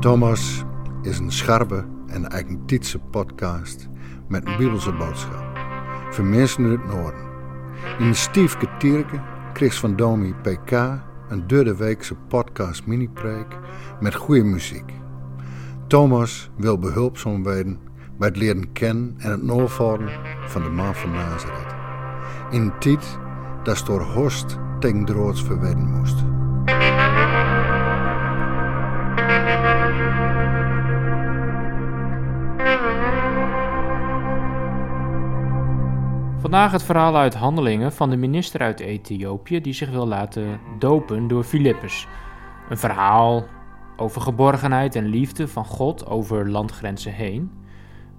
Thomas is een scharpe en eigentietse podcast met een bibelse boodschap. Voor mensen het noorden. In stiefke tierke kreeg van Domi PK een derde weekse podcast mini-preek met goede muziek. Thomas wil behulpzaam worden bij het leren kennen en het navolgen van de man van Nazareth. In tijd dat door Horst tegen droods verwedden moest. Vandaag het verhaal uit Handelingen van de minister uit Ethiopië die zich wil laten dopen door Filippus. Een verhaal over geborgenheid en liefde van God over landgrenzen heen.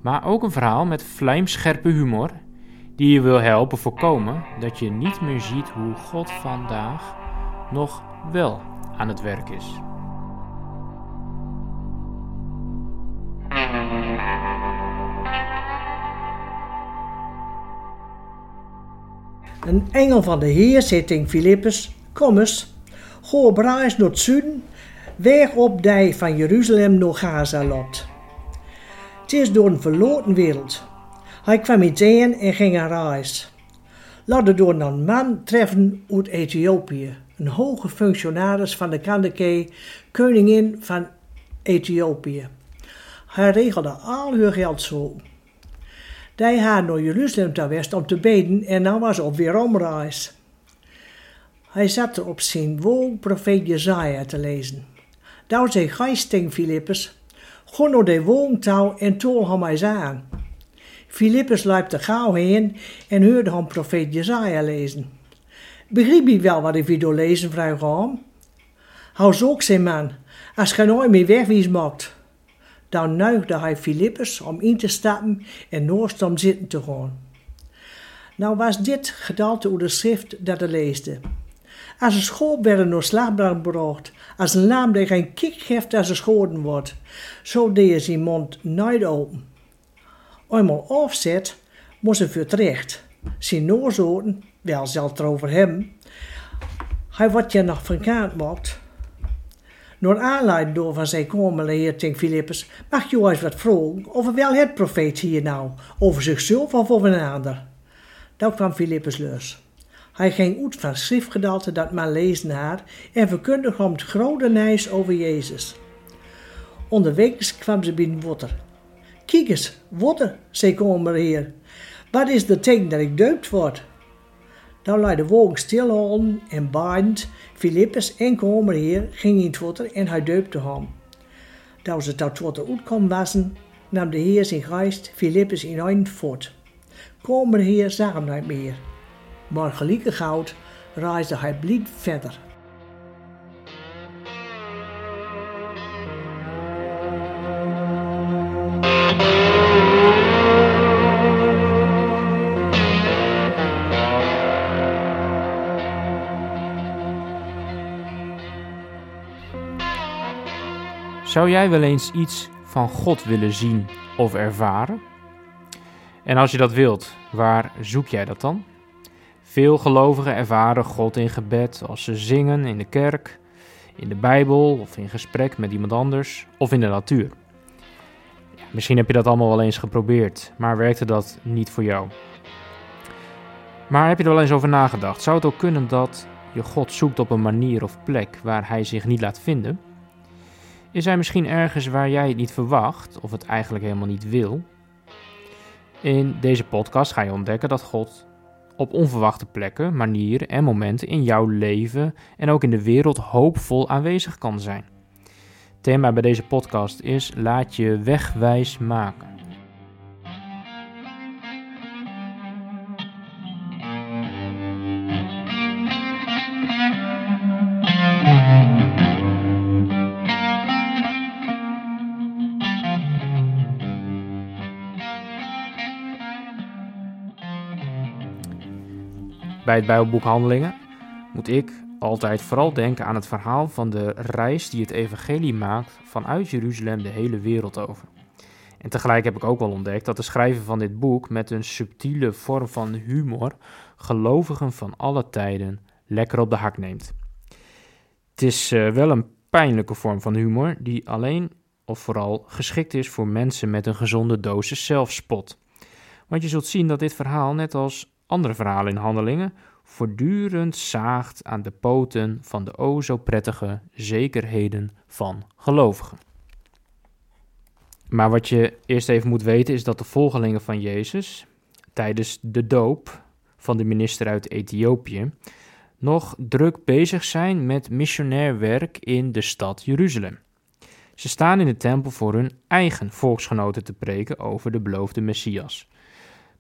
Maar ook een verhaal met vlijmscherpe humor die je wil helpen voorkomen dat je niet meer ziet hoe God vandaag nog wel aan het werk is. Een engel van de Heer zit in Filippus, kom eens, gooi braais naar het zuiden, weg op dij van Jeruzalem naar Gaza lot. Het is door een verloren wereld. Hij kwam iets in en ging aan reis. Laat door een man treffen uit Ethiopië, een hoge functionaris van de Kandake, koningin van Ethiopië. Hij regelde al haar geld zo. Die had naar Jeruzalem te west om te beden en dan was op weer omreis. Hij zat op zijn woon profeet Jezaja te lezen. Daar zei geest tegen Filippus, ga naar de woontouw en tool hem eens aan. Filippus liep er gauw heen en hoorde hem profeet Jezaja lezen. Begreep je wel wat ik wil lezen, vroeg hem. Hou ook, zei man, als je nooit meer wegwies maakt. Dan neigde hij Filippus om in te stappen en naast om zitten te gaan. Nou was dit gedeelte uit de schrift dat hij leesde. Als een school werden door slagbrand gebracht, als een laam die geen kik geeft als ze schoten wordt, zo deed zijn mond nooit open. Eenmaal afzet, moest hij voor. Zijn noorzoten, wel zelfs over hem, hij wat je nog van kaart maakt. Door aanleiding door van zijn komende heer tegen Filippus, mag je eens wat vragen over wel het profeet hier nou, over zichzelf of over een ander. Dan kwam Filippus los. Hij ging uit van schriftgedalte dat men lezen haar en verkondigde hem het grote nijs over Jezus. Onderwegs kwam ze binnen water. Kijk eens, water, zei kommer heer. Wat is de teken dat ik deupt word? Dan lei de wogen stilhouden en baardend. Filippus en kommer heer ging in het water en hij deupte hem. Toen ze tot water uitkwam wassen, nam de heer zijn geest Filippus in een voort. Kommer heer zag hem niet meer. Maar gelijke goud reisde hij blied verder. Zou jij wel eens iets van God willen zien of ervaren? En als je dat wilt, waar zoek jij dat dan? Veel gelovigen ervaren God in gebed als ze zingen in de kerk, in de Bijbel of in gesprek met iemand anders of in de natuur. Misschien heb je dat allemaal wel eens geprobeerd, maar werkte dat niet voor jou? Maar heb je er wel eens over nagedacht? Zou het ook kunnen dat je God zoekt op een manier of plek waar hij zich niet laat vinden? Is hij misschien ergens waar jij het niet verwacht of het eigenlijk helemaal niet wil? In deze podcast ga je ontdekken dat God op onverwachte plekken, manieren en momenten in jouw leven en ook in de wereld hoopvol aanwezig kan zijn. Thema bij deze podcast is laat je wegwijs maken. Bij het Bijbelboek Handelingen moet ik altijd vooral denken aan het verhaal van de reis die het evangelie maakt vanuit Jeruzalem de hele wereld over. En tegelijk heb ik ook wel ontdekt dat de schrijver van dit boek met een subtiele vorm van humor gelovigen van alle tijden lekker op de hak neemt. Het is uh, wel een pijnlijke vorm van humor die alleen of vooral geschikt is voor mensen met een gezonde dosis zelfspot. Want je zult zien dat dit verhaal, net als andere verhalen in handelingen, voortdurend zaagt aan de poten van de o zo prettige zekerheden van gelovigen. Maar wat je eerst even moet weten is dat de volgelingen van Jezus tijdens de doop van de minister uit Ethiopië nog druk bezig zijn met missionair werk in de stad Jeruzalem. Ze staan in de tempel voor hun eigen volksgenoten te preken over de beloofde Messias.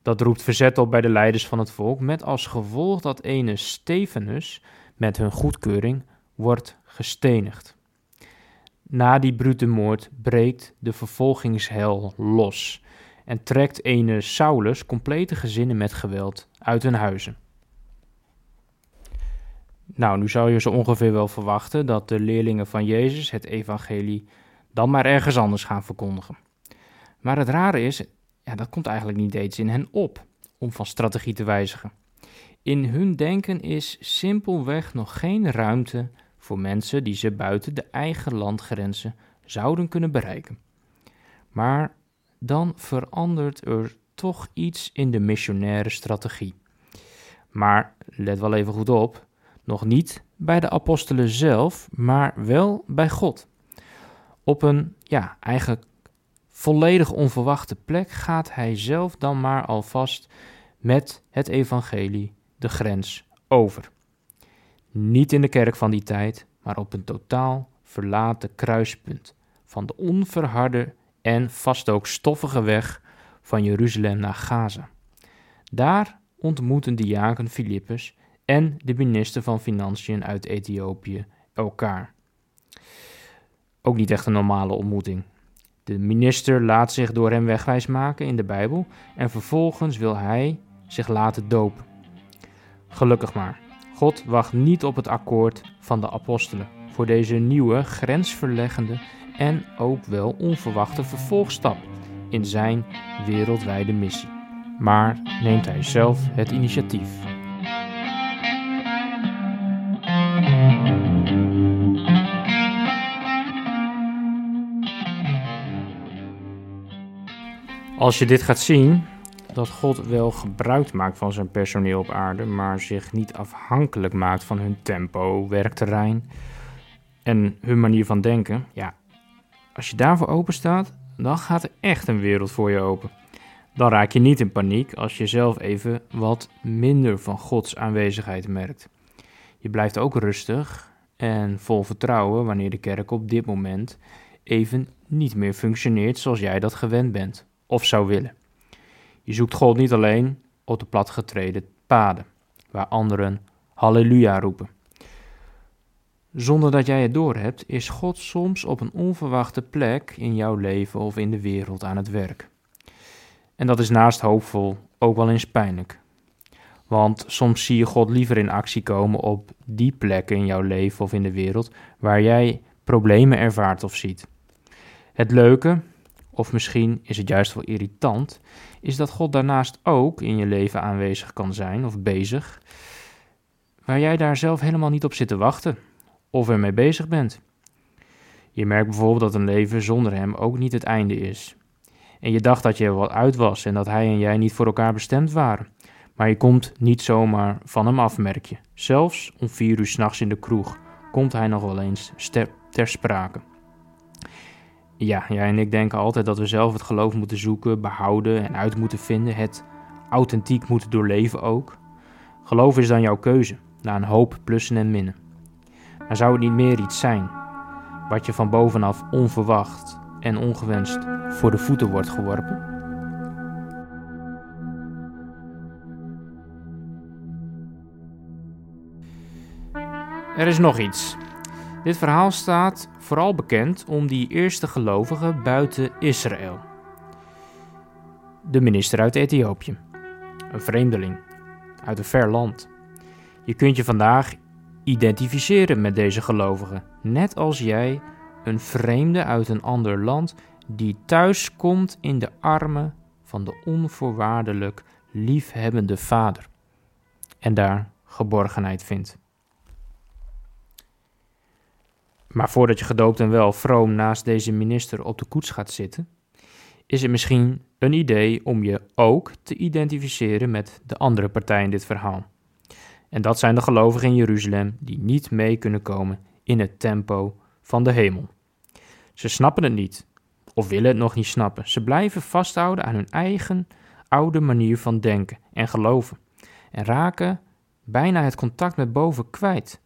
Dat roept verzet op bij de leiders van het volk, met als gevolg dat ene Stefanus met hun goedkeuring wordt gestenigd. Na die brute moord breekt de vervolgingshel los en trekt ene Saulus complete gezinnen met geweld uit hun huizen. Nou, nu zou je zo ongeveer wel verwachten dat de leerlingen van Jezus het evangelie dan maar ergens anders gaan verkondigen. Maar het rare is, ja, dat komt eigenlijk niet eens in hen op om van strategie te wijzigen. In hun denken is simpelweg nog geen ruimte voor mensen die ze buiten de eigen landgrenzen zouden kunnen bereiken. Maar dan verandert er toch iets in de missionaire strategie. Maar let wel even goed op, nog niet bij de apostelen zelf, maar wel bij God. Op een ja, eigenlijk volledig onverwachte plek gaat hij zelf dan maar alvast met het evangelie de grens over. Niet in de kerk van die tijd, maar op een totaal verlaten kruispunt van de onverharde en vast ook stoffige weg van Jeruzalem naar Gaza. Daar ontmoeten de jaken Filippus en de minister van Financiën uit Ethiopië elkaar. Ook niet echt een normale ontmoeting. De minister laat zich door hem wegwijs maken in de Bijbel en vervolgens wil hij zich laten dopen. Gelukkig maar, God wacht niet op het akkoord van de apostelen voor deze nieuwe, grensverleggende en ook wel onverwachte vervolgstap in zijn wereldwijde missie. Maar neemt hij zelf het initiatief. Als je dit gaat zien, dat God wel gebruik maakt van zijn personeel op aarde, maar zich niet afhankelijk maakt van hun tempo, werkterrein en hun manier van denken, ja, als je daarvoor open staat, dan gaat er echt een wereld voor je open. Dan raak je niet in paniek als je zelf even wat minder van Gods aanwezigheid merkt. Je blijft ook rustig en vol vertrouwen wanneer de kerk op dit moment even niet meer functioneert zoals jij dat gewend bent of zou willen. Je zoekt God niet alleen op de platgetreden paden, waar anderen halleluja roepen. Zonder dat jij het doorhebt, is God soms op een onverwachte plek in jouw leven of in de wereld aan het werk. En dat is naast hoopvol ook wel eens pijnlijk. Want soms zie je God liever in actie komen op die plekken in jouw leven of in de wereld waar jij problemen ervaart of ziet. Het leuke of misschien is het juist wel irritant, is dat God daarnaast ook in je leven aanwezig kan zijn of bezig, waar jij daar zelf helemaal niet op zit te wachten of ermee bezig bent. Je merkt bijvoorbeeld dat een leven zonder Hem ook niet het einde is. En je dacht dat je er wat uit was en dat Hij en jij niet voor elkaar bestemd waren. Maar je komt niet zomaar van Hem af, merk je. Zelfs om vier uur s'nachts in de kroeg komt Hij nog wel eens ter sprake. Ja, jij en ik denken altijd dat we zelf het geloof moeten zoeken, behouden en uit moeten vinden, het authentiek moeten doorleven ook. Geloof is dan jouw keuze, na een hoop plussen en minnen. Maar zou het niet meer iets zijn, wat je van bovenaf onverwacht en ongewenst voor de voeten wordt geworpen? Er is nog iets. Dit verhaal staat vooral bekend om die eerste gelovigen buiten Israël. De minister uit Ethiopië, een vreemdeling uit een ver land. Je kunt je vandaag identificeren met deze gelovigen, net als jij een vreemde uit een ander land die thuis komt in de armen van de onvoorwaardelijk liefhebbende Vader en daar geborgenheid vindt. Maar voordat je gedoopt en wel vroom naast deze minister op de koets gaat zitten, is het misschien een idee om je ook te identificeren met de andere partij in dit verhaal. En dat zijn de gelovigen in Jeruzalem die niet mee kunnen komen in het tempo van de hemel. Ze snappen het niet, of willen het nog niet snappen. Ze blijven vasthouden aan hun eigen oude manier van denken en geloven en raken bijna het contact met boven kwijt.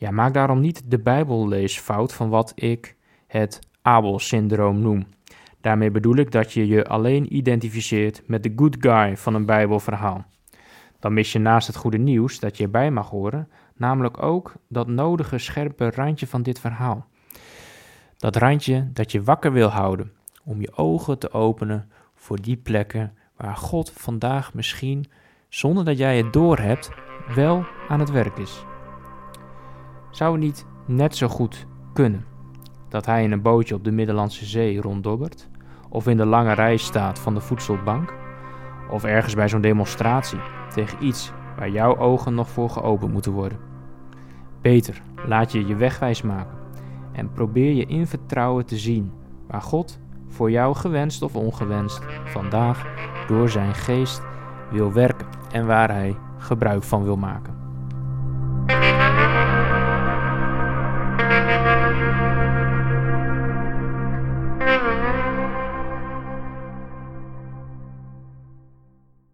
Ja, maak daarom niet de Bijbelleesfout van wat ik het Abel-syndroom noem. Daarmee bedoel ik dat je je alleen identificeert met de good guy van een Bijbelverhaal. Dan mis je naast het goede nieuws dat je erbij mag horen, namelijk ook dat nodige scherpe randje van dit verhaal. Dat randje dat je wakker wil houden om je ogen te openen voor die plekken waar God vandaag misschien, zonder dat jij het doorhebt, wel aan het werk is. Zou het niet net zo goed kunnen dat hij in een bootje op de Middellandse Zee ronddobbert, of in de lange rij staat van de voedselbank, of ergens bij zo'n demonstratie tegen iets waar jouw ogen nog voor geopend moeten worden? Beter laat je je wegwijs maken en probeer je in vertrouwen te zien waar God voor jou gewenst of ongewenst vandaag door zijn geest wil werken en waar hij gebruik van wil maken.